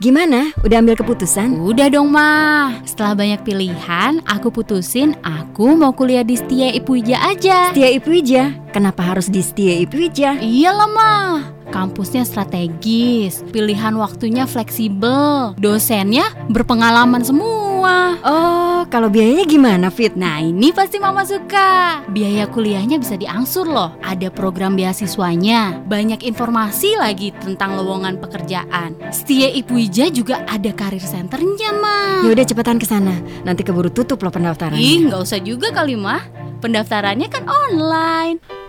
Gimana? Udah ambil keputusan? Udah dong, Ma. Setelah banyak pilihan, aku putusin aku mau kuliah di Setia Ipuija aja. Setia Ipuija? Kenapa harus di Setia Ipuija? Iyalah, Ma. Kampusnya strategis, pilihan waktunya fleksibel, dosennya berpengalaman semua. Oh, kalau biayanya gimana, Fit? Nah, ini pasti Mama suka. Biaya kuliahnya bisa diangsur loh. Ada program beasiswanya, banyak informasi lagi tentang lowongan pekerjaan. Setia Ipuija juga ada karir centernya, Ma. Ya udah cepetan ke sana. Nanti keburu tutup loh pendaftaran. Ih, nggak usah juga kali, Ma. Pendaftarannya kan online.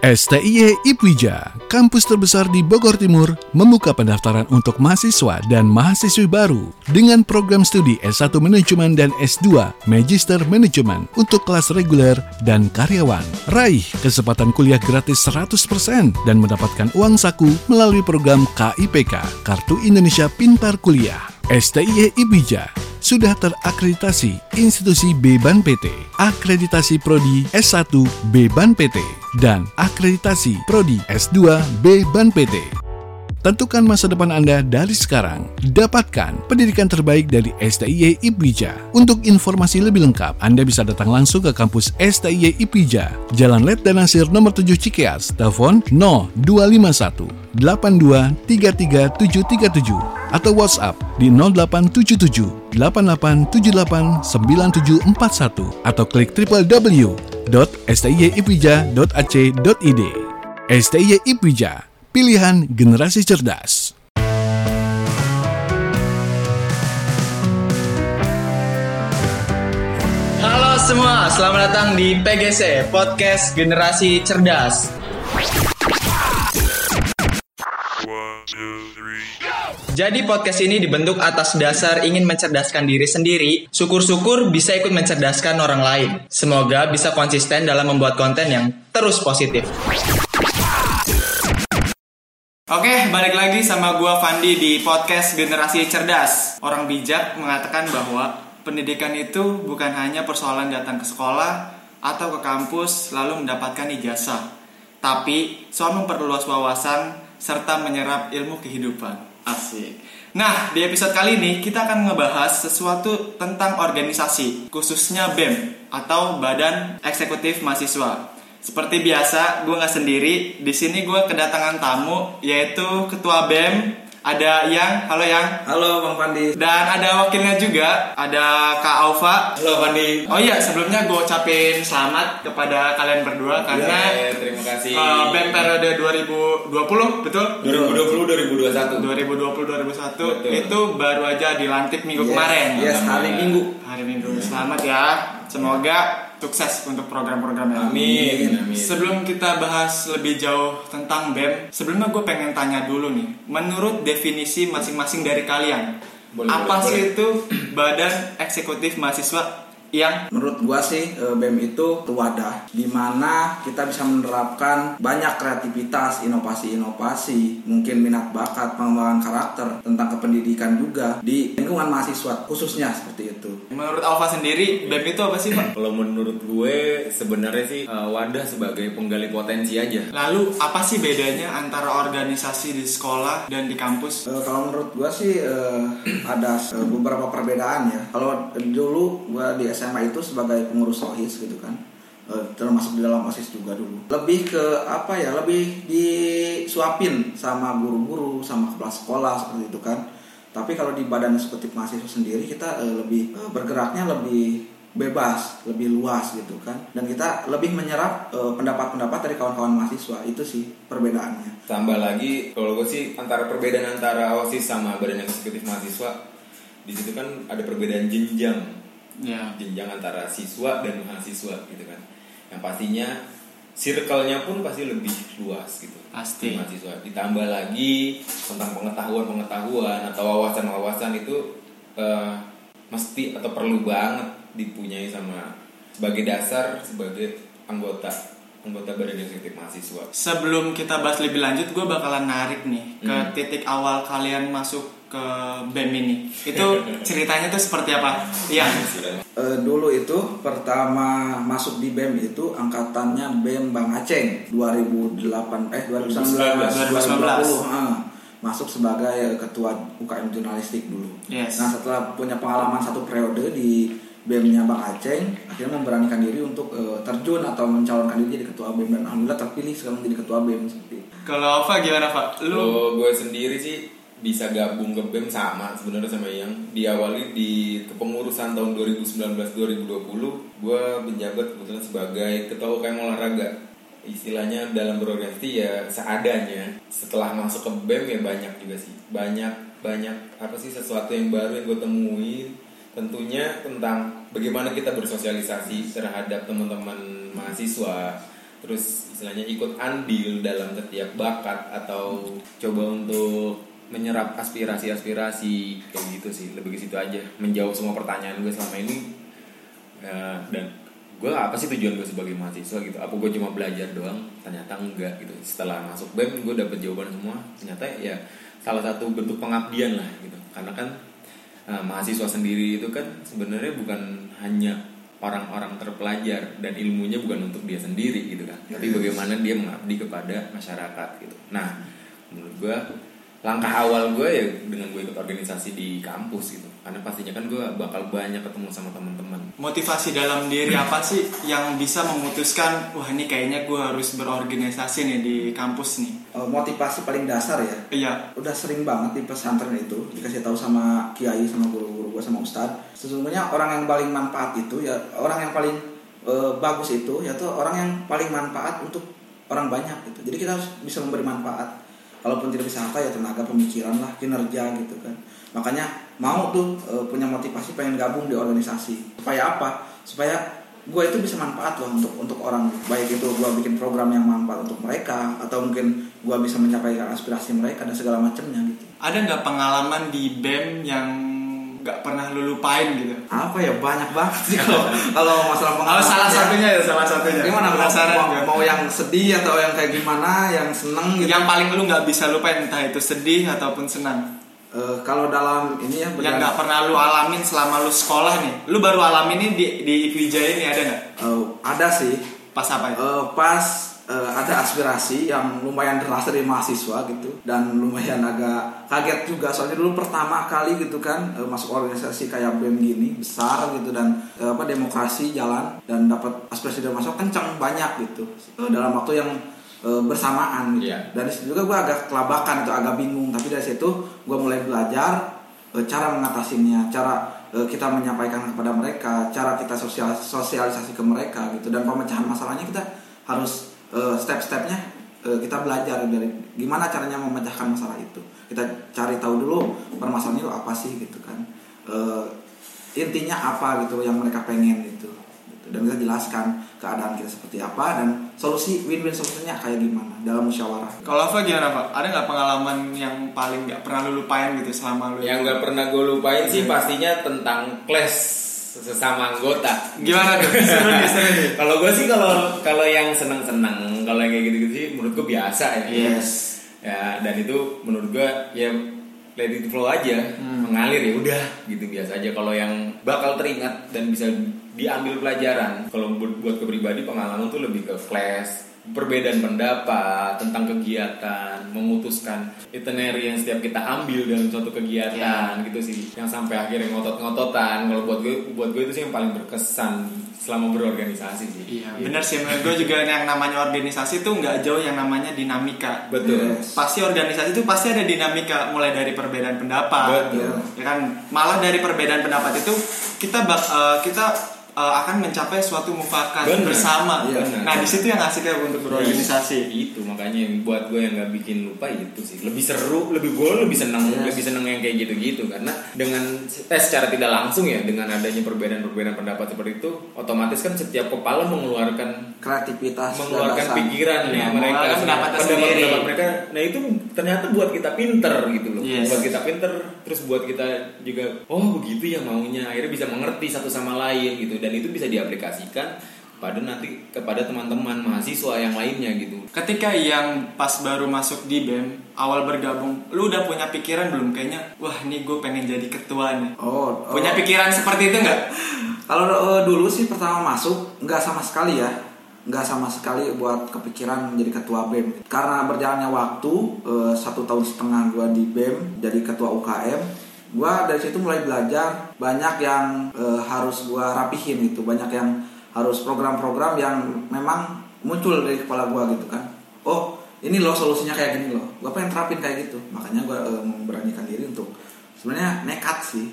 STIY Ipwija, kampus terbesar di Bogor Timur, membuka pendaftaran untuk mahasiswa dan mahasiswi baru dengan program studi S1 Manajemen dan S2 Magister Manajemen untuk kelas reguler dan karyawan. Raih kesempatan kuliah gratis 100% dan mendapatkan uang saku melalui program KIPK, Kartu Indonesia Pintar Kuliah. STIY Ibija sudah terakreditasi institusi B-Ban PT, akreditasi Prodi S1 B-Ban PT, dan akreditasi Prodi S2 B-Ban PT. Tentukan masa depan Anda dari sekarang. Dapatkan pendidikan terbaik dari STIY Ibija. Untuk informasi lebih lengkap, Anda bisa datang langsung ke kampus STIY Ibija, Jalan Let dan Nasir nomor 7 Cikeas, telepon 0251 8233737 atau WhatsApp di 0877 8878 9741 atau klik www.stiyipija.ac.id. STIY Ipwija, pilihan generasi cerdas. Halo semua, selamat datang di PGC Podcast Generasi Cerdas. Jadi podcast ini dibentuk atas dasar ingin mencerdaskan diri sendiri, syukur-syukur bisa ikut mencerdaskan orang lain. Semoga bisa konsisten dalam membuat konten yang terus positif. Oke, balik lagi sama gua Fandi di podcast Generasi Cerdas. Orang bijak mengatakan bahwa pendidikan itu bukan hanya persoalan datang ke sekolah atau ke kampus lalu mendapatkan ijazah, tapi soal memperluas wawasan serta menyerap ilmu kehidupan. Asik. Nah, di episode kali ini kita akan ngebahas sesuatu tentang organisasi, khususnya BEM atau Badan Eksekutif Mahasiswa. Seperti biasa, gue nggak sendiri. Di sini gue kedatangan tamu, yaitu Ketua BEM. Ada Yang, halo Yang. Halo Bang Pandi. Dan ada wakilnya juga, ada Kak Aufa. Halo Pandi. Oh iya, sebelumnya gue ucapin selamat kepada kalian berdua karena Ya, terima kasih. uh, BEM periode 2020, betul? 2020 2021. 2020-2021 Betul. itu baru aja dilantik minggu Yes, kemarin. Yes, hari Minggu. Hari Minggu. Selamat ya. Semoga sukses untuk program-programnya. Amin. Amin. Sebelum kita bahas lebih jauh tentang BEM, sebelumnya gue pengen tanya dulu nih. Menurut definisi masing-masing dari kalian, Boleh, apa boleh, sih itu Badan Eksekutif Mahasiswa yang Menurut gua sih eh, BEM itu wadah di mana kita bisa menerapkan banyak kreativitas, inovasi-inovasi, mungkin minat bakat, pengembangan karakter tentang kependidikan juga di lingkungan mahasiswa khususnya seperti itu. menurut Alfa sendiri BEM itu apa sih Pak? Kalau menurut gue sebenarnya sih eh, wadah sebagai penggali potensi aja. Lalu apa sih bedanya antara organisasi di sekolah dan di kampus? Eh, kalau menurut gua sih eh, ada eh, beberapa perbedaan ya. Kalau dulu gua di SMA itu sebagai pengurus OHIS gitu kan. Eh, termasuk di dalam OSIS juga dulu. Lebih ke apa ya? Lebih disuapin sama guru-guru, sama kepala sekolah seperti itu kan. Tapi kalau di badan eksekutif mahasiswa sendiri kita eh, lebih eh, bergeraknya lebih bebas, lebih luas gitu kan. Dan kita lebih menyerap pendapat-pendapat dari kawan-kawan mahasiswa. Itu sih perbedaannya. Tambah lagi kalau gue sih antara perbedaan antara OSIS sama Badan Eksekutif Mahasiswa di situ kan ada perbedaan jenjang Ya. jenjang antara siswa dan mahasiswa gitu kan. Yang pastinya circle-nya pun pasti lebih luas gitu. Pasti. Mahasiswa. Ditambah lagi tentang pengetahuan-pengetahuan atau wawasan-wawasan itu eh, mesti atau perlu banget dipunyai sama sebagai dasar sebagai anggota anggota badan eksekutif mahasiswa. Sebelum kita bahas lebih lanjut, gue bakalan narik nih ke Hmm. titik awal kalian masuk ke BEM ini. Itu ceritanya tuh seperti apa? Iya. Eh, dulu itu pertama masuk di BEM itu angkatannya BEM Bang Aceh 2008 eh 2019 2019. 2020 ah. masuk sebagai eh, ketua UKM jurnalistik dulu. Yes. Nah setelah punya pengalaman satu periode di BEM-nya Bang Aceh, akhirnya memberanikan diri untuk eh, terjun atau mencalonkan diri jadi ketua BEM dan alhamdulillah terpilih sekarang menjadi ketua BEM seperti. Kalau Ova gimana Pak? Lu Kalau gue sendiri sih bisa gabung ke BEM sama sebenarnya sama yang. Diawali di kepengurusan tahun 2019-2020 gue menjabat kebetulan sebagai ketua UKM olahraga. Istilahnya dalam berorganisasi ya seadanya setelah masuk ke BEM ya banyak juga sih. Banyak banyak apa sih sesuatu yang baru yang gue temuin. Tentunya tentang bagaimana kita bersosialisasi terhadap teman-teman mahasiswa. Terus istilahnya ikut andil dalam setiap bakat atau coba untuk menyerap aspirasi-aspirasi kayak gitu sih. Lebih ke situ aja. Menjawab semua pertanyaan gue selama ini Ya, dan gue apa sih tujuan gue sebagai mahasiswa gitu? Apa gue cuma belajar doang? Ternyata enggak gitu. Setelah masuk BEM gue dapet jawaban semua. Ternyata ya salah satu bentuk pengabdian lah gitu. Karena kan eh, mahasiswa sendiri itu kan sebenarnya bukan hanya orang-orang terpelajar dan ilmunya bukan untuk dia sendiri gitu kan. Tapi bagaimana dia mengabdi kepada masyarakat gitu. Nah menurut gue langkah awal gue ya dengan gue ikut organisasi di kampus gitu. Karena pastinya kan gue bakal banyak ketemu sama teman-teman. Motivasi dalam diri apa sih yang bisa memutuskan wah ini kayaknya gue harus berorganisasi nih di kampus nih. Eh, motivasi paling dasar ya? Iya. udah sering banget di pesantren itu dikasih tahu sama kiai sama guru-guru gue sama ustadz. Sesungguhnya orang yang paling manfaat itu ya orang yang paling eh, bagus itu yaitu orang yang paling manfaat untuk orang banyak gitu. Jadi kita harus bisa memberi manfaat kalaupun tidak bisa apa ya tenaga pemikiran lah kinerja gitu kan. Makanya mau tuh eh, punya motivasi pengen gabung di organisasi. Supaya apa? Supaya gue itu bisa manfaat loh untuk untuk orang. Baik itu gue bikin program yang manfaat untuk mereka atau mungkin gue bisa mencapai aspirasi mereka dan segala macamnya gitu. Ada nggak pengalaman di BEM yang nggak pernah lu lupain gitu? apa ya banyak banget sih kalau kalau masalah Kalau pengalaman salah ya. satunya ya salah satunya. gimana Penasaran mau, gue. mau yang sedih atau yang kayak gimana yang seneng gitu Yang paling lu nggak bisa lupain entah itu sedih ataupun senang. Eh, kalau dalam ini ya Yang nggak pernah lu alamin selama lu sekolah nih. Lu baru alamin ini di di IPJ ini ada nggak? Eh, ada sih Pas apa itu? Eh, pas eh, ada aspirasi yang lumayan deras dari mahasiswa gitu. Dan lumayan agak kaget juga. Soalnya dulu pertama kali gitu kan eh, masuk organisasi kayak BEM gini besar gitu. Dan eh, apa demokrasi jalan dan dapat aspirasi dari mahasiswa kencang banyak gitu. Eh, dalam waktu yang bersamaan gitu. Iya. dari situ juga gue agak kelabakan itu agak bingung. Tapi dari situ gue mulai belajar cara mengatasinya cara kita menyampaikan kepada mereka cara kita sosial sosialisasi ke mereka gitu. Dan pemecahan masalahnya kita harus eh, step-stepnya eh, kita belajar dari gimana caranya memecahkan masalah itu kita cari tahu dulu permasalahannya itu apa sih gitu kan Eh, intinya apa gitu yang mereka pengen gitu Gitu. dan kita jelaskan keadaan kita seperti apa dan solusi win-win solusinya kayak gimana dalam musyawarah Kalau apa gimana Pak? Ada nggak pengalaman yang paling nggak pernah lu lupain gitu selama lu? yang nggak pernah gue lupain sih pastinya tentang clash sesama anggota. Gimana tuh? Kalau gue sih kalau kalau yang seneng seneng kalau yang kayak gitu gitu sih menurut gue biasa ya. Yes. ya dan itu menurut gue ya let it flow aja. Mengalir ya udah gitu biasa aja. Kalau yang bakal teringat dan bisa diambil pelajaran kalau buat, buat ke pribadi pengalaman tuh lebih ke clash perbedaan pendapat tentang kegiatan memutuskan itinerary yang setiap kita ambil dalam suatu kegiatan gitu sih yang sampai akhirnya ngotot-ngototan kalau buat gue buat gue itu sih yang paling berkesan selama berorganisasi sih Iya, Gitu. bener sih. Menurut gue juga yang namanya organisasi tuh nggak jauh yang namanya dinamika. betul Yes. Pasti organisasi itu pasti ada dinamika, mulai dari perbedaan pendapat. Betul. Ya kan, malah dari perbedaan pendapat itu kita bak, eh, kita eh, akan mencapai suatu mufakat Bener. bersama. Iya. Nah di situ yang asik ya untuk berorganisasi. itu makanya yang buat gue yang nggak bikin lupa itu sih lebih seru lebih gue lebih senang Yes. lebih senang yang kayak gitu-gitu karena dengan tes secara tidak langsung ya dengan adanya perbedaan-perbedaan pendapat seperti itu otomatis kan setiap kepala mengeluarkan kreativitas mengeluarkan pikirannya Ya, mereka mengeluarkan pendapatnya sendiri. pendapat mereka nah itu ternyata buat kita pinter gitu loh Yes. buat kita pinter terus buat kita juga oh begitu ya maunya akhirnya bisa mengerti satu sama lain gitu dan itu bisa diaplikasikan pada nanti kepada teman-teman mahasiswa yang lainnya gitu Ketika yang pas baru masuk di BEM, awal bergabung, lu udah punya pikiran belum? Kayaknya, wah ini gue pengen jadi ketua nih. oh, oh. Punya pikiran seperti itu nggak? Kalau eh, dulu sih pertama masuk nggak sama sekali ya. nggak sama sekali buat kepikiran menjadi ketua BEM karena berjalannya waktu eh, satu tahun setengah gue di BEM jadi ketua UKM gue dari situ mulai belajar banyak yang eh, harus gue rapihin gitu. Banyak yang harus program-program yang memang muncul dari kepala gue gitu kan. Oh ini loh solusinya kayak gini loh. Gue pengen terapin kayak gitu. Makanya gue eh, memberanikan diri untuk sebenarnya nekat sih.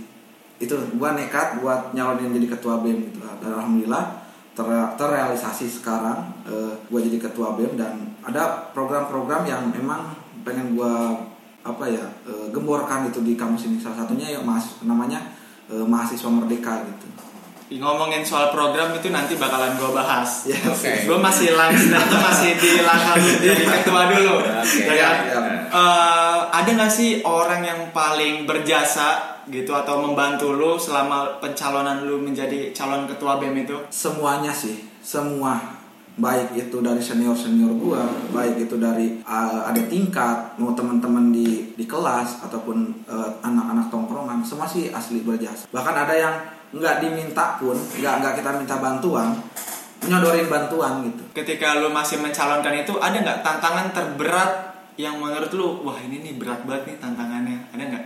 Itu gue nekat buat nyalonin jadi ketua BEM gitu. Dan alhamdulillah ter- terrealisasi sekarang eh, gue jadi ketua BEM dan ada program-program yang memang pengen gue apa ya eh, gemborkan itu di kampus ini salah satunya yang mahas- namanya eh, mahasiswa merdeka gitu Ngomongin soal program itu nanti bakalan gue bahas. Ya, Oke. Gue masih langsung masih di langkah lu jadi ketua dulu. Oke. Ya kan? Ya. Eh, ada nggak sih orang yang paling berjasa gitu atau membantu lu selama pencalonan lu menjadi calon ketua BEM itu? semuanya sih semua baik itu dari senior senior gua baik itu dari uh, ada tingkat mau teman-teman di di kelas ataupun uh, anak-anak tongkrongan semua sih asli berjasa bahkan ada yang nggak diminta pun nggak nggak kita minta bantuan nyodorin bantuan gitu Ketika lu masih mencalonkan itu ada nggak tantangan terberat yang menurut lu wah ini nih berat banget nih tantangannya ada nggak?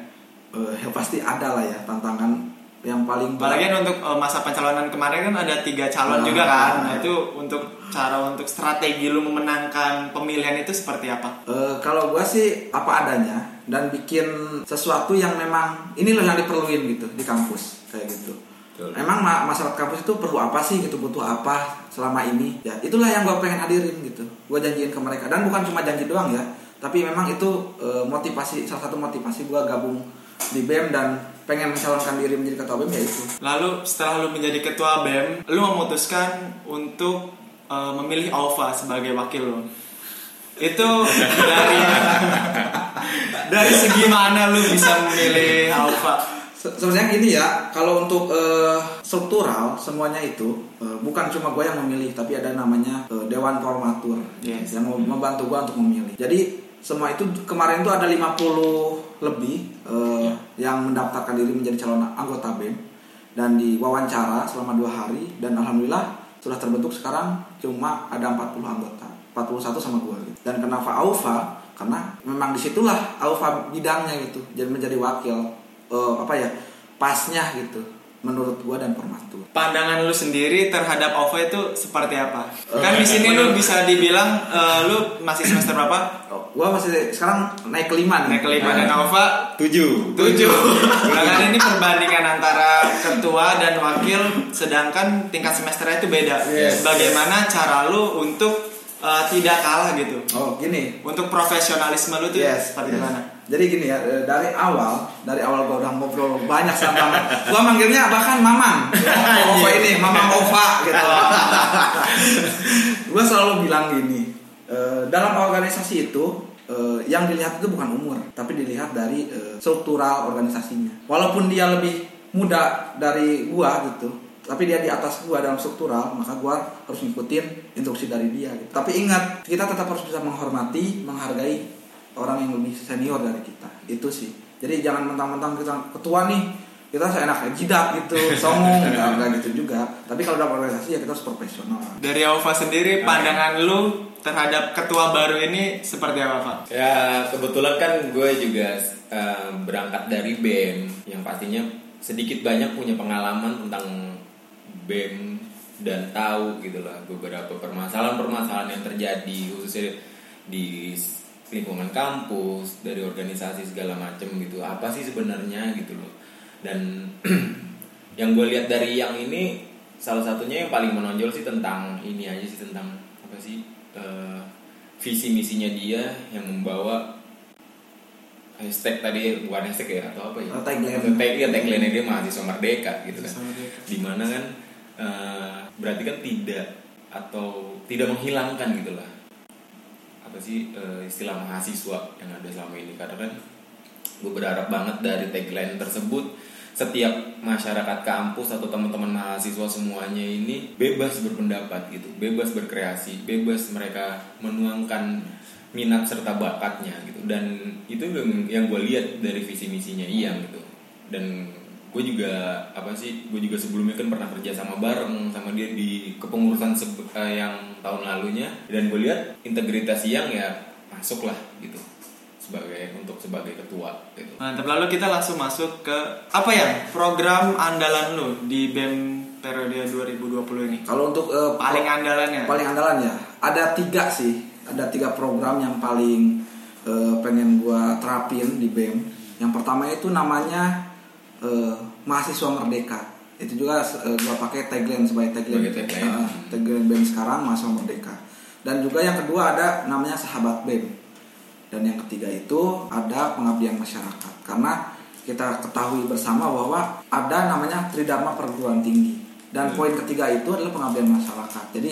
Eh, ya pasti ada lah ya tantangan yang paling Apalagi kan untuk eh, masa pencalonan kemarin kan ada tiga calon Ah. juga kan. Nah itu untuk cara untuk strategi lu memenangkan pemilihan itu seperti apa? Eh, kalau gua sih apa adanya dan bikin sesuatu yang memang ini loh yang diperluin gitu di kampus kayak gitu. Betul. Emang ma- masyarakat kampus itu perlu apa sih gitu butuh apa selama ini? Ya itulah yang gua pengen hadirin gitu. Gua janjiin ke mereka dan bukan cuma janji doang ya, tapi memang itu eh, motivasi salah satu motivasi gua gabung di BEM dan pengen mencalonkan diri menjadi ketua BEM ya itu. Lalu setelah lu menjadi ketua BEM, lu memutuskan untuk eh, memilih Alfa sebagai wakil lu. Itu dari dari segi mana lu bisa memilih Alfa? Se- Sebenarnya gini ya, kalau untuk eh, struktural semuanya itu eh, bukan cuma gue yang memilih, tapi ada namanya eh, dewan formatur Yes. yang membantu gue untuk memilih. Jadi semua itu kemarin itu ada 50 lebih eh, yang mendaftarkan diri menjadi calon anggota BEM dan diwawancara selama dua hari dan alhamdulillah sudah terbentuk sekarang cuma ada 40 anggota, 41 sama gue. Gitu. Dan kenapa AUFA? Karena memang di situlah AUFA bidangnya gitu, jadi menjadi wakil eh, apa ya pasnya gitu menurut gua dan formatur. Pandangan lu sendiri terhadap Alfa itu seperti apa? Kan di sini lu bisa dibilang eh, lu masih semester berapa? Oh, gua masih sekarang naik kelima nih. Naik kelima dan Alfa Tujuh. tujuh. Nah, kan ini perbandingan antara ketua dan wakil, sedangkan tingkat semesternya itu beda. Yes. Bagaimana cara lu untuk eh, tidak kalah gitu? Oh gini. Untuk profesionalisme lu tuh Yes. seperti yes. mana? Jadi gini ya eh, dari awal dari awal gua udah ngobrol banyak sama gua manggilnya bahkan mamang. Ova ini mamang Ova gitu. gua selalu bilang gini eh, dalam organisasi itu eh, yang dilihat itu bukan umur tapi dilihat dari struktural organisasinya. Walaupun dia lebih muda dari gua gitu tapi dia di atas gua dalam struktural maka gua harus ngikutin instruksi dari dia gitu. tapi ingat kita tetap harus bisa menghormati menghargai orang yang lebih senior dari kita. Itu sih. Jadi jangan mentang-mentang kita ketua nih kita seenaknya jidat gitu songong enggak, enggak gitu juga. Tapi kalau dalam organisasi ya kita harus profesional. Dari Alfa sendiri, pandangan lu terhadap ketua baru ini seperti apa, Pak? Ya kebetulan kan gue juga eh, berangkat dari BEM yang pastinya sedikit banyak punya pengalaman tentang BEM dan tahu gitu lah beberapa permasalahan-permasalahan yang terjadi khususnya di lingkungan kampus dari organisasi segala macam gitu. Apa sih sebenarnya gitu loh. Dan yang gue lihat dari yang ini salah satunya yang paling menonjol sih tentang ini aja sih tentang apa sih eh, visi misinya dia yang membawa hashtag tadi bukan hashtag ya atau apa ya? Oh, tagline. tag ya tagline dia mahasiswa merdeka gitu kan. Di mana kan eh, berarti kan tidak atau tidak menghilangkan gitu lah apa sih eh, istilah mahasiswa yang ada selama ini. Karena kan gue berharap banget dari tagline tersebut setiap masyarakat kampus atau teman-teman mahasiswa semuanya ini bebas berpendapat gitu bebas berkreasi bebas mereka menuangkan minat serta bakatnya gitu. Dan itu yang, gue lihat dari visi misinya Iyang gitu. Dan gue juga apa sih gue juga sebelumnya kan pernah kerja sama bareng sama dia di kepengurusan eh, yang tahun lalunya dan gue lihat integritas yang ya masuk lah gitu sebagai untuk sebagai ketua gitu Mantap. Lalu kita langsung masuk ke apa ya? Program andalan lu di BEM periode 2020 ini. Kalau untuk eh, Paling andalannya. paling andalan ya ada tiga sih ada tiga program yang paling eh, pengen gua terapin di BEM yang pertama itu namanya eh, mahasiswa merdeka. Itu juga eh, gua pakai tagline sebagai tagline. Tagline. Eh, tagline BEM sekarang mahasiswa merdeka. Dan juga yang kedua ada namanya sahabat BEM dan yang ketiga itu ada pengabdian masyarakat. Karena kita ketahui bersama bahwa ada namanya tridharma perguruan tinggi. Dan Hmm. poin ketiga itu adalah pengabdian masyarakat. Jadi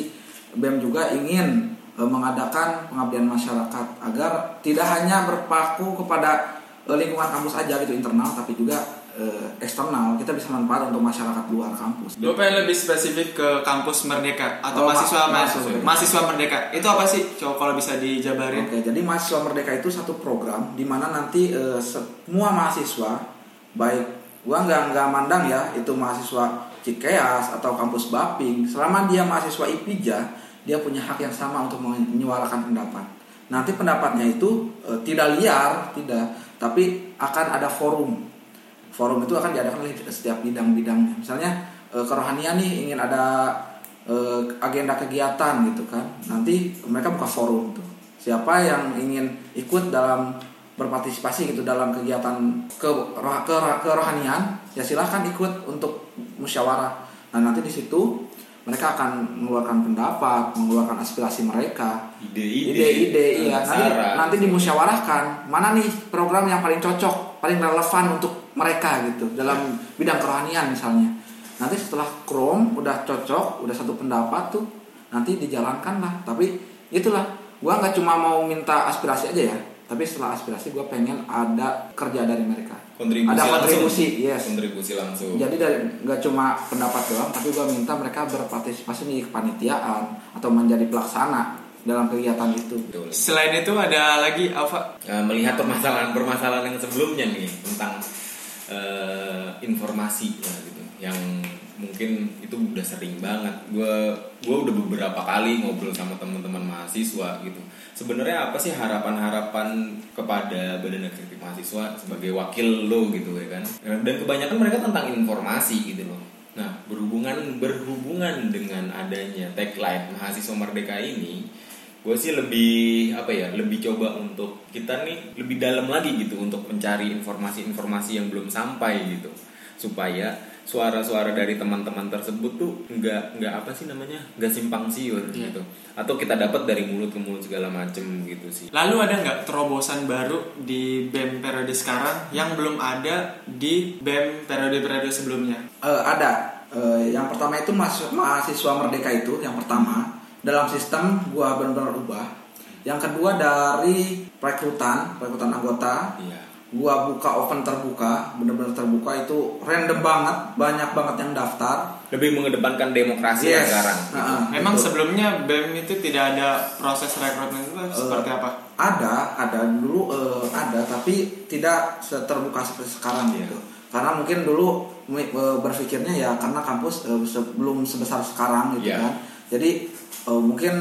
BEM juga ingin e, mengadakan pengabdian masyarakat agar tidak hanya berpaku kepada e, lingkungan kampus aja gitu internal tapi juga e, eksternal kita bisa manfaat untuk masyarakat luar kampus Gue pengen lebih spesifik ke kampus Merdeka atau Oh, ma- mahasiswa mahasiswa mahasiswa, Merdeka. mahasiswa Merdeka. Itu apa sih? Coba kalau bisa dijabarin. Oke, jadi mahasiswa merdeka itu satu program di mana nanti eh, semua mahasiswa baik gua nggak nggak mandang ya itu mahasiswa Cikeas atau kampus Baping, selama dia mahasiswa IPIJA, dia punya hak yang sama untuk menyuarakan pendapat. Nanti pendapatnya itu eh, tidak liar, tidak, tapi akan ada forum. Forum itu akan diadakan oleh setiap bidang-bidangnya. Misalnya eh, kerohanian nih ingin ada eh, agenda kegiatan gitu kan. Nanti mereka buka forum tuh. Siapa yang ingin ikut dalam berpartisipasi gitu dalam kegiatan ke, ke kerohanian ya silahkan ikut untuk musyawarah. Nah nanti di situ mereka akan mengeluarkan pendapat mengeluarkan aspirasi mereka. Ide-ide ide-ide iya. Nanti nanti dimusyawarahkan. Mana nih program yang paling cocok paling relevan untuk mereka gitu dalam bidang kerohanian misalnya. Nanti setelah Chrome udah cocok udah satu pendapat tuh nanti dijalankan lah tapi itulah gua nggak cuma mau minta aspirasi aja ya. Tapi setelah aspirasi gua pengen ada kerja dari mereka. Kontribusi ada langsung. kontribusi yes. Kontribusi langsung. Jadi dari nggak cuma pendapat doang tapi gua minta mereka berpartisipasi di kepanitiaan atau menjadi pelaksana dalam kegiatan itu. Betul. Selain itu ada lagi Alfa. Eh, melihat permasalahan-permasalahan yang sebelumnya nih tentang eh, informasi ya gitu. Yang mungkin itu udah sering banget. Gue gue udah beberapa kali ngobrol sama teman-teman mahasiswa gitu. Sebenarnya apa sih harapan-harapan kepada badan eksekutif mahasiswa sebagai wakil lo gitu ya kan? Dan kebanyakan mereka tentang informasi gitu loh. Nah berhubungan berhubungan dengan adanya tagline mahasiswa merdeka ini gue sih lebih apa ya lebih coba untuk kita nih lebih dalam lagi gitu untuk mencari informasi-informasi yang belum sampai gitu. Supaya suara-suara dari teman-teman tersebut tuh nggak nggak apa sih namanya nggak simpang siur Iya. gitu. Atau kita dapat dari mulut ke mulut segala macem gitu sih. Lalu ada nggak terobosan baru di BEM periode sekarang yang belum ada di BEM periode-periode sebelumnya? Eh, ada. Eh, yang pertama itu mahasiswa merdeka itu yang pertama dalam sistem gua benar-benar ubah yang kedua dari perekrutan perekrutan anggota iya gua buka open terbuka benar-benar terbuka itu random banget banyak banget yang daftar lebih mengedepankan demokrasi Yes. sekarang gitu. Memang betul. sebelumnya BEM itu tidak ada proses rekrutmen itu seperti apa? ada ada dulu eh, ada tapi tidak seterbuka seperti sekarang Iya. gitu karena mungkin dulu eh, berpikirnya ya karena kampus eh, sebelum sebesar sekarang gitu Iya. kan jadi eh, mungkin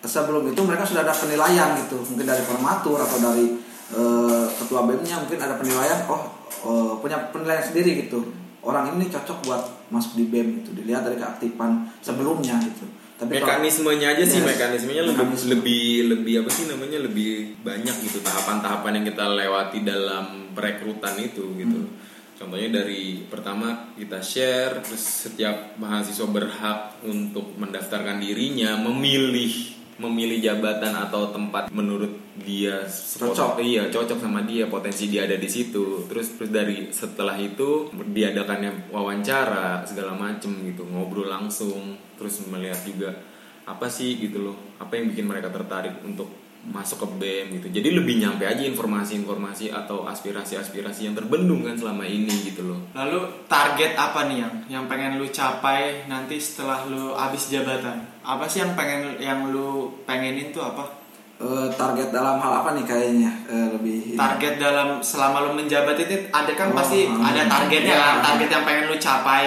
sebelum itu mereka sudah ada penilaian gitu mungkin dari formatur atau dari eh, ketua BEM-nya mungkin ada penilaian oh eh, punya penilaian sendiri gitu orang ini cocok buat masuk di BEM gitu dilihat dari keaktifan sebelumnya gitu tapi kalau- mekanismenya aja sih Yes. mekanismenya lebih Mekanisme. lebih lebih apa sih namanya lebih banyak gitu tahapan-tahapan yang kita lewati dalam perekrutan itu gitu Hmm. Contohnya dari pertama kita share terus setiap mahasiswa berhak untuk mendaftarkan dirinya memilih memilih jabatan atau tempat menurut dia Cocok. iya cocok sama dia potensi dia ada di situ terus terus dari setelah itu diadakannya wawancara segala macem gitu ngobrol langsung terus melihat juga apa sih gitu loh apa yang bikin mereka tertarik untuk masuk ke BEM gitu jadi lebih nyampe aja informasi-informasi atau aspirasi-aspirasi yang terbendung kan selama ini gitu loh Lalu target apa nih yang yang pengen lu capai nanti setelah lu habis jabatan? Apa sih yang pengen yang lu pengenin tuh apa? Eh, target dalam hal apa nih kayaknya Eh, lebih target dalam selama lu menjabat itu ada kan Oh, pasti hmm. ada targetnya Iya. kan target yang pengen lu capai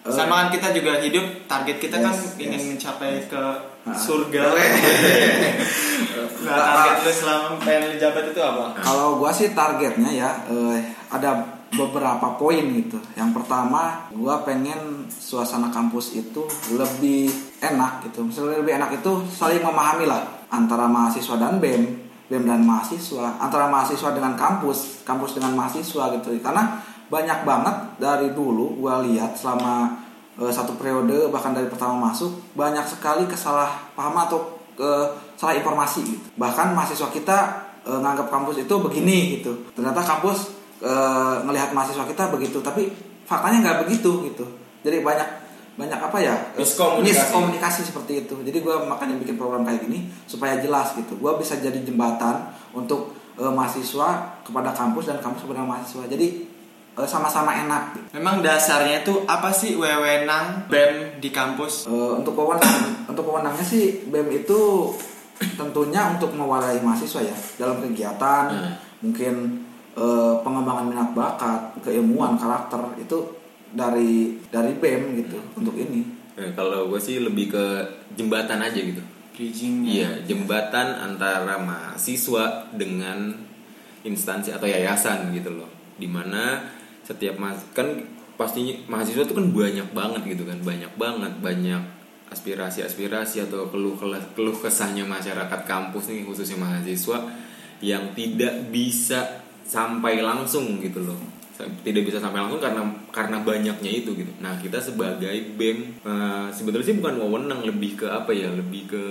Eh. sama kan kita juga hidup target kita kan Yes, ingin yes. mencapai ke. Surga Oke. nah target lu selama pengen lu jabat itu apa Kalau gua sih targetnya ya eh, ada beberapa poin gitu. Yang pertama, gua pengen suasana kampus itu lebih enak gitu. Misalnya lebih enak itu saling memahami lah antara mahasiswa dan BEM, BEM dan mahasiswa, antara mahasiswa dengan kampus, kampus dengan mahasiswa gitu. Karena banyak banget dari dulu gua lihat selama eh, satu periode bahkan dari pertama masuk banyak sekali kesalahpahaman atau eh, salah informasi gitu. Bahkan mahasiswa kita eh, nganggap kampus itu begini gitu. Ternyata kampus eh, ngelihat mahasiswa kita begitu, tapi faktanya nggak begitu gitu. Jadi banyak banyak apa ya Miskomunikasi. miskomunikasi seperti itu. Jadi gue makanya bikin program kayak gini supaya jelas gitu. Gue bisa jadi jembatan untuk eh, mahasiswa kepada kampus dan kampus kepada mahasiswa. Jadi sama-sama enak. Memang dasarnya itu apa sih wewenang bem di kampus Eh, untuk wewenang untuk wewenangnya sih BEM itu tentunya untuk mewadahi mahasiswa ya dalam kegiatan Hmm. mungkin eh, pengembangan minat bakat keilmuan karakter itu dari dari BEM gitu untuk ini Eh, kalau gue sih lebih ke jembatan aja gitu bridging Iya, jembatan antara mahasiswa dengan instansi atau yayasan gitu loh. Di mana setiap mas kan pastinya mahasiswa itu kan banyak banget gitu kan, banyak banget, banyak aspirasi-aspirasi atau keluh keluh kesahnya masyarakat kampus nih khususnya mahasiswa yang tidak bisa sampai langsung gitu loh tidak bisa sampai langsung karena karena banyaknya itu gitu. Nah kita sebagai bem eh, sebetulnya sih bukan wewenang lebih ke apa ya lebih ke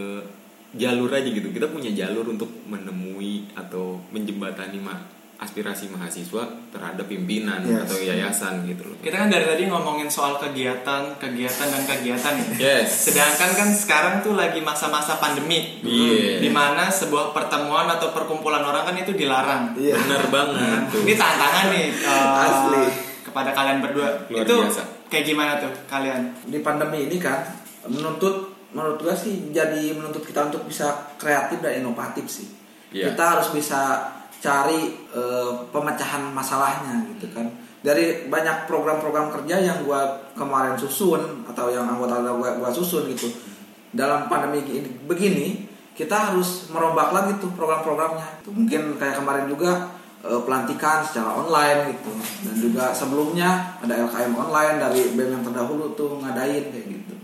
jalur aja gitu. Kita punya jalur untuk menemui atau menjembatani ma- aspirasi mahasiswa terhadap pimpinan Yes. atau yayasan gitu loh. kita kan dari tadi ngomongin soal kegiatan kegiatan dan kegiatan ya Yes. sedangkan kan sekarang tuh lagi masa-masa pandemi Iya. di mana sebuah pertemuan atau perkumpulan orang kan itu dilarang iya Bener banget tuh. Ini tantangan nih eh, Asli. kepada kalian berdua. Luar itu biasa. kayak gimana tuh kalian? di pandemi ini kan menuntut menurut gua sih jadi menuntut kita untuk bisa kreatif dan inovatif sih Iya. kita harus bisa cari eh, pemecahan masalahnya gitu kan. Dari banyak program-program kerja yang gua kemarin susun atau yang anggota gua, gua susun gitu. Dalam pandemi ini begini kita harus merombak lagi tuh program-programnya. Mungkin kayak kemarin juga eh, pelantikan secara online gitu. Dan juga sebelumnya ada LKM online dari BEM yang terdahulu tuh ngadain kayak gitu.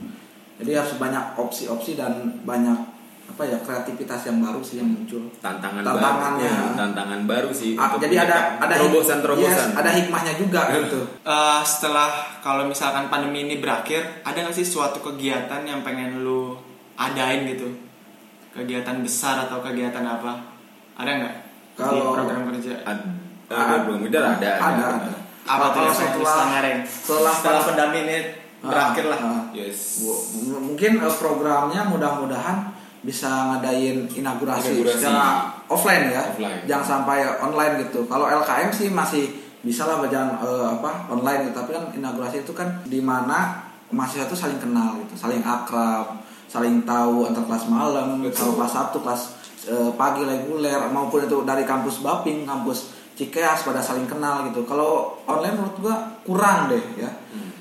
Jadi harus banyak opsi-opsi dan banyak apa ya kreativitas yang baru sih yang muncul tantangan Tantangannya. baru Ya, tantangan baru sih Ah, untuk jadi ada ada terobosan terobosan yes, ada hikmahnya juga gitu Eh, setelah kalau misalkan pandemi ini berakhir, ada nggak sih suatu kegiatan yang pengen lu adain gitu? Kegiatan besar atau kegiatan apa? Ada nggak? di Kalau- program kerja. ada ada belum ada ada ada, ada. Apa tuh Kalau setelah setelah setelah pandemi ini Ah, berakhir lah. ah. yes mungkin eh, programnya mudah-mudahan bisa ngadain inaugurasi, Inaugurasi. secara offline ya, Offline. jangan sampai online gitu. Kalau LKM sih masih bisa lah berjalan eh, apa online gitu, tapi kan inaugurasi itu kan di mana mahasiswa itu saling kenal gitu, saling akrab, saling tahu antar kelas malam, Betul. kalau kelas Sabtu, kelas eh, pagi reguler maupun itu dari kampus Baping, kampus Cikeas pada saling kenal gitu. Kalau online menurut gua kurang deh ya.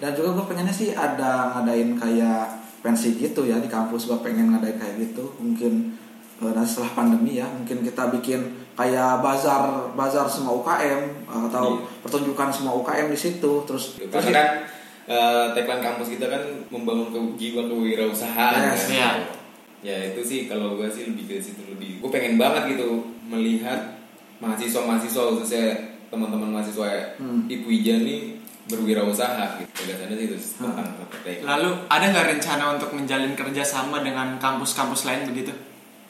Dan juga gua pengennya sih ada ngadain kayak pensi gitu ya di kampus gua pengen ngadain kayak gitu. Mungkin eh, nanti setelah pandemi ya, mungkin kita bikin kayak bazar bazar semua UKM atau Iya. pertunjukan semua UKM di situ. Terus terus karena kan eh, tagline kampus kita kan membangun ke, jiwa kewirausahaan Yes. kan? Iya. ya itu sih kalau gue sih lebih ke situ lebih gue pengen banget gitu melihat mahasiswa mahasiswa khususnya teman-teman mahasiswa Hmm. Ibu Ija nih berwirausaha gitu. Itu tentang tagline. Lalu ada nggak rencana untuk menjalin kerjasama dengan kampus-kampus lain begitu?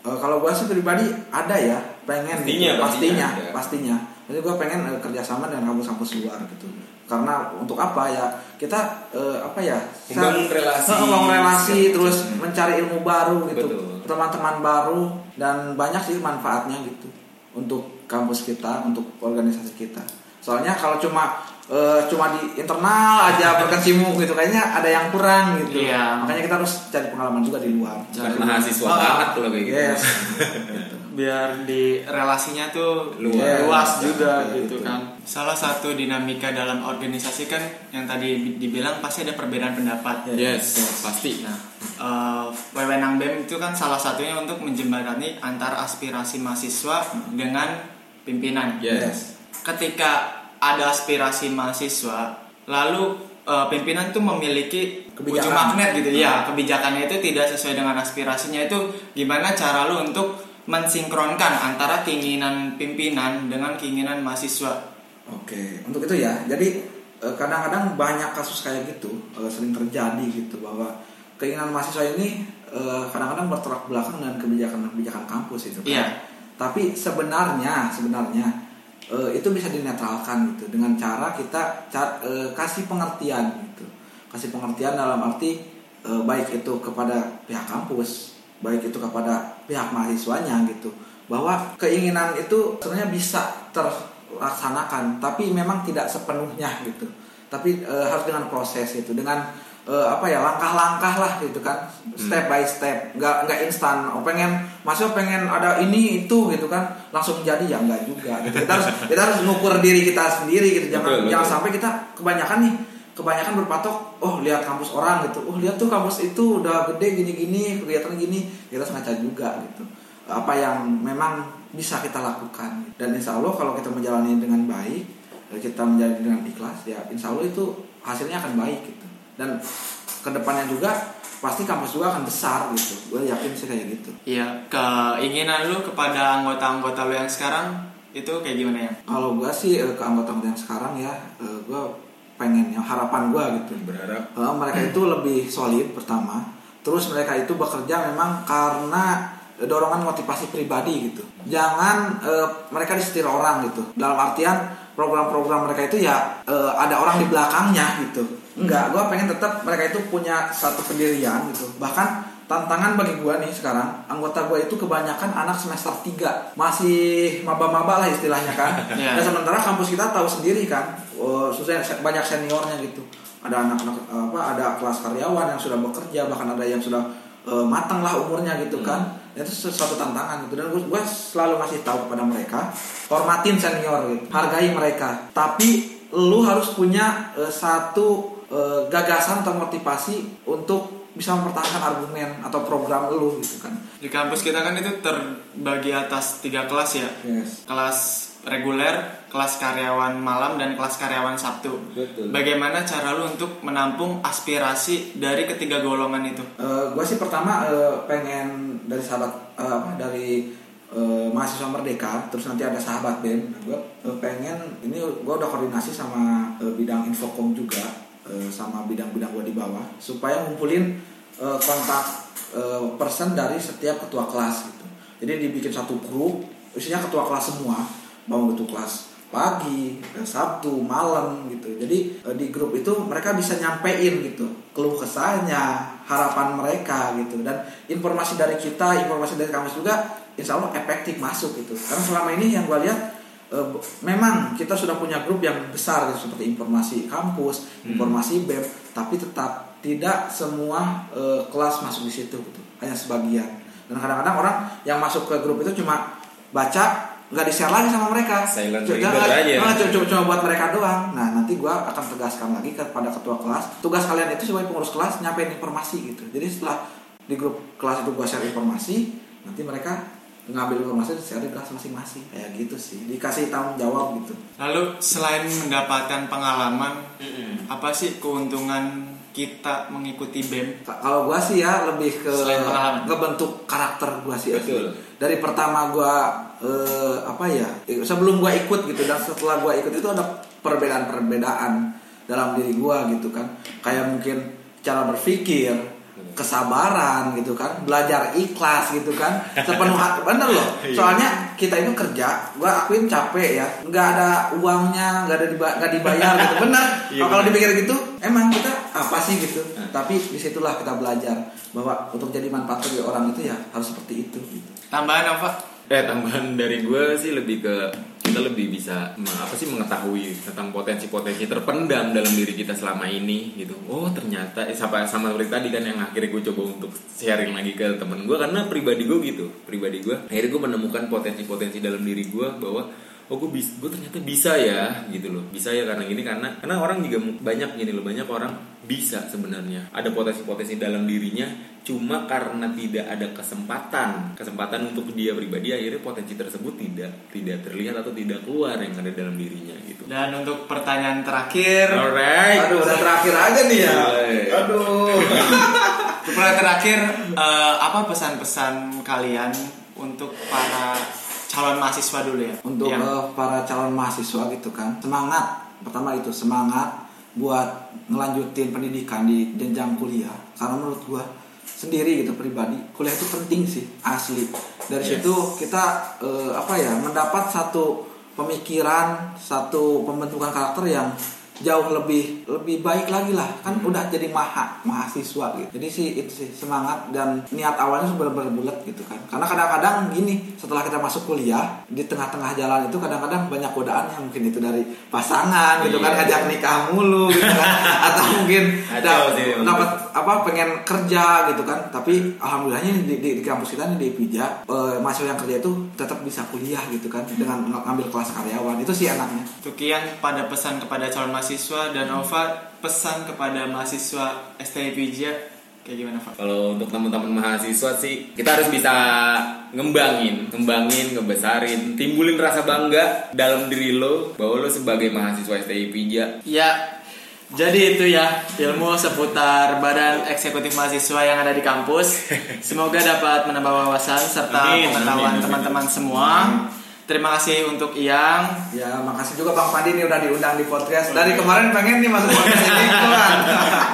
Eh, kalau gue sih pribadi ada ya pengen Pastinya, gitu. pastinya pastinya pastinya jadi gue pengen eh, kerjasama dengan kampus-kampus luar gitu. Karena untuk apa ya kita eh, apa ya Membangun relasi. Membangun relasi terus mencari ilmu baru gitu. Teman-teman baru dan banyak sih manfaatnya gitu untuk kampus kita untuk organisasi kita. Soalnya kalau cuma eh, cuma di internal aja berkecimpung gitu kayaknya ada yang kurang gitu Iya. makanya kita harus cari pengalaman juga di luar Bukan mahasiswa Ah, banget kalau kayak gitu yes. Gitu. biar di relasinya tuh Luas. luas juga Ya, gitu gitu. kan. Salah satu dinamika dalam organisasi kan yang tadi dibilang pasti ada perbedaan pendapat. Yes, pasti. Nah, eh, wewenang BEM itu kan salah satunya untuk menjembatani antara aspirasi mahasiswa dengan pimpinan. Yes. Ketika ada aspirasi mahasiswa, lalu eh, pimpinan tuh memiliki Kebijakan. ujung magnet gitu ya. Kebijakannya itu tidak sesuai dengan aspirasinya itu gimana cara lu untuk mensinkronkan antara keinginan pimpinan dengan keinginan mahasiswa. Oke, untuk itu ya. Jadi eh, kadang-kadang banyak kasus kayak gitu eh, sering terjadi gitu bahwa keinginan mahasiswa ini kadang-kadang bertolak belakang dengan kebijakan-kebijakan kampus itu kan. Iya. Tapi sebenarnya sebenarnya eh, itu bisa dinetralkan gitu dengan cara kita ca- eh, kasih pengertian gitu. Kasih pengertian dalam arti eh, baik itu kepada pihak kampus, baik itu kepada pihak mahasiswanya gitu. Bahwa keinginan itu sebenarnya bisa terlaksanakan, tapi memang tidak sepenuhnya gitu. Tapi eh, harus dengan proses itu, dengan eh, apa ya langkah-langkah lah gitu kan, step by step, nggak nggak instan. Oh pengen, masa pengen ada ini itu gitu kan, langsung jadi ya nggak juga. Gitu. Kita harus kita harus ngukur diri kita sendiri gitu, jangan Betul, jangan betul. sampai kita kebanyakan nih kebanyakan berpatok oh lihat kampus orang gitu. Oh lihat tuh kampus itu udah gede gini-gini kegiatan gini. Kita sengaja juga gitu. Apa yang memang bisa kita lakukan. Dan insya Allah kalau kita menjalani dengan baik kita menjalani dengan ikhlas ya insya Allah itu hasilnya akan baik gitu dan ke depannya juga pasti kampus juga akan besar gitu. Gue yakin sih kayak gitu. Iya, keinginan lu kepada anggota-anggota lu yang sekarang itu kayak gimana ya? kalau gue sih eh, ke anggota-anggota yang sekarang ya gue pengen yang harapan gue gitu. Berharap. Eh, mereka itu lebih solid pertama. Terus mereka itu bekerja memang karena eh, dorongan motivasi pribadi gitu. Jangan eh, mereka disetir orang gitu. Dalam artian program-program mereka itu ya eh, ada orang di belakangnya gitu. Enggak gue pengen tetap mereka itu punya satu pendirian gitu. Bahkan tantangan bagi gue nih sekarang anggota gue itu kebanyakan anak semester 3 masih maba-maba lah istilahnya kan. Dan sementara kampus kita tahu sendiri kan. Oh, susah banyak seniornya gitu. Ada anak-anak apa ada kelas karyawan yang sudah bekerja bahkan ada yang sudah eh, matang lah umurnya gitu kan itu sesuatu tantangan gitu. Dan gue, selalu masih tahu kepada mereka hormatin senior gitu hargai mereka. Tapi lu harus punya eh, satu eh, gagasan atau motivasi untuk bisa mempertahankan argumen atau program lu gitu kan. Di kampus kita kan itu terbagi atas tiga kelas ya. yes. Kelas reguler, kelas karyawan malam, dan kelas karyawan Sabtu. Betul. Bagaimana cara lu untuk menampung aspirasi dari ketiga golongan itu? gue sih pertama eh, pengen dari sahabat eh, apa dari eh, mahasiswa merdeka terus nanti ada sahabat BEM gue pengen ini gue udah koordinasi sama eh, bidang infokom juga eh, sama bidang-bidang gue di bawah supaya ngumpulin eh, kontak eh, person dari setiap ketua kelas gitu jadi dibikin satu grup isinya ketua kelas semua mau itu kelas pagi, Sabtu, malam gitu. Jadi eh, di grup itu mereka bisa nyampein gitu keluh kesahnya, harapan mereka gitu dan informasi dari kita, informasi dari kampus juga insya Allah efektif masuk gitu. Karena selama ini yang gue lihat b- memang kita sudah punya grup yang besar gitu, seperti informasi kampus, informasi BEM, tapi tetap tidak semua eh, kelas masuk di situ gitu. Hanya sebagian. Dan kadang-kadang orang yang masuk ke grup itu cuma baca nggak di share lagi sama mereka. Silent reader aja. Nah, cuma, cuma, cuma buat mereka doang. Nah nanti gua akan tegaskan lagi kepada ketua kelas. Tugas kalian itu sebagai pengurus kelas nyampein informasi gitu. Jadi setelah di grup kelas itu gua share informasi nanti mereka ngambil informasi share di kelas masing-masing. Kayak gitu sih. Dikasih tanggung jawab gitu. Lalu selain mendapatkan pengalaman, apa sih keuntungan kita mengikuti BEM? Ka- Kalau gua sih ya lebih ke ngebentuk karakter gua sih asli. Betul. Dari pertama gua eh, apa ya sebelum gua ikut gitu dan setelah gua ikut itu ada perbedaan-perbedaan dalam diri gua gitu kan. Kayak mungkin cara berpikir, kesabaran gitu kan, belajar ikhlas gitu kan, sepenuh hati bener loh. Soalnya kita itu kerja, gua akuin capek ya, nggak ada uangnya, nggak ada diba- nggak dibayar gitu, bener. Iya, kalau dipikir gitu, emang kita apa sih gitu. Tapi di situlah kita belajar bahwa untuk jadi manfaat bagi orang itu ya harus seperti itu. Gitu. Tambahan apa? Eh tambahan dari gue sih lebih ke kita lebih bisa apa sih mengetahui tentang potensi-potensi terpendam dalam diri kita selama ini gitu. Oh ternyata eh, sama sama seperti tadi kan yang akhirnya gue coba untuk sharing lagi ke temen gue karena pribadi gue gitu pribadi gue akhirnya gue menemukan potensi-potensi dalam diri gue bahwa oh gue bis, gue ternyata bisa ya gitu loh. Bisa ya karena gini karena karena orang juga banyak gini loh banyak orang bisa sebenarnya. Ada potensi-potensi dalam dirinya cuma karena tidak ada kesempatan kesempatan untuk dia pribadi akhirnya potensi tersebut tidak tidak terlihat atau tidak keluar yang ada dalam dirinya gitu Dan untuk pertanyaan terakhir, alright Aduh, udah terakhir aja nih ya. Aduh. pertanyaan terakhir, eh, apa pesan-pesan kalian untuk para calon mahasiswa dulu ya? Untuk Yang- eh, para calon mahasiswa gitu kan, semangat. Pertama itu semangat buat ngelanjutin pendidikan di jenjang kuliah. Karena menurut gua sendiri gitu pribadi, kuliah itu penting sih asli. Dari Yes. situ kita eh, apa ya mendapat satu pemikiran, satu pembentukan karakter yang jauh lebih lebih baik lagi lah kan udah jadi maha mahasiswa gitu jadi sih itu sih semangat dan niat awalnya benar-benar bulat gitu kan karena kadang-kadang gini setelah kita masuk kuliah di tengah-tengah jalan itu kadang-kadang banyak godaan yang mungkin itu dari pasangan gitu kan Iya. ngajak nikah mulu gitu kan atau mungkin dapat apa pengen kerja gitu kan tapi alhamdulillahnya di, di, di kampus kita nih di Pija eh, mahasiswa yang kerja itu tetap bisa kuliah gitu kan dengan ng- ngambil kelas karyawan itu sih enaknya Untuk Kian pada pesan kepada calon mahasiswa dan Ova pesan kepada mahasiswa STI Pija kayak gimana Pak? Kalau untuk teman-teman mahasiswa sih kita harus bisa ngembangin, ngembangin, ngebesarin, timbulin rasa bangga dalam diri lo bahwa lo sebagai mahasiswa STI Pija. Ya, jadi itu ya ilmu seputar Badan Eksekutif Mahasiswa yang ada di kampus. Semoga dapat menambah wawasan serta Amin, pengetahuan amin, amin. teman-teman semua. Terima kasih untuk Iyang. Ya, makasih juga Bang Pandi nih udah diundang di podcast. Dari kemarin pengen nih masuk podcast ini kebetulan.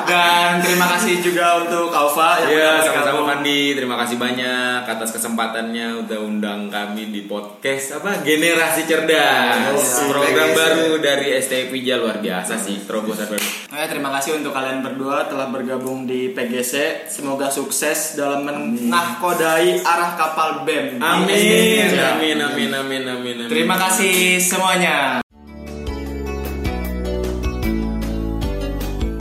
Dan terima kasih juga untuk Kaufa yang udah sama-sama. Fandi. Terima kasih banyak atas kesempatannya udah undang kami di podcast apa Generasi Cerdas. Yes, Program PGC. baru dari STI Pija luar biasa sih, terobosan baru. Oke, terima kasih untuk kalian berdua telah bergabung di PGC. Semoga sukses dalam menahkodai arah kapal BEM. di Amin, STI. amin, amin, amin, amin, amin. Terima kasih semuanya.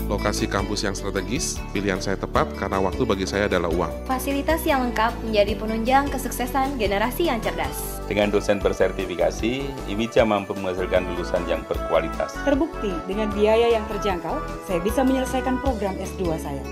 Lokasi kampus yang strategis, pilihan saya tepat karena waktu bagi saya adalah uang. Fasilitas yang lengkap menjadi penunjang kesuksesan generasi yang cerdas. Dengan dosen bersertifikasi, Iwica mampu menghasilkan lulusan yang berkualitas. Terbukti dengan biaya yang terjangkau, saya bisa menyelesaikan program S2 saya.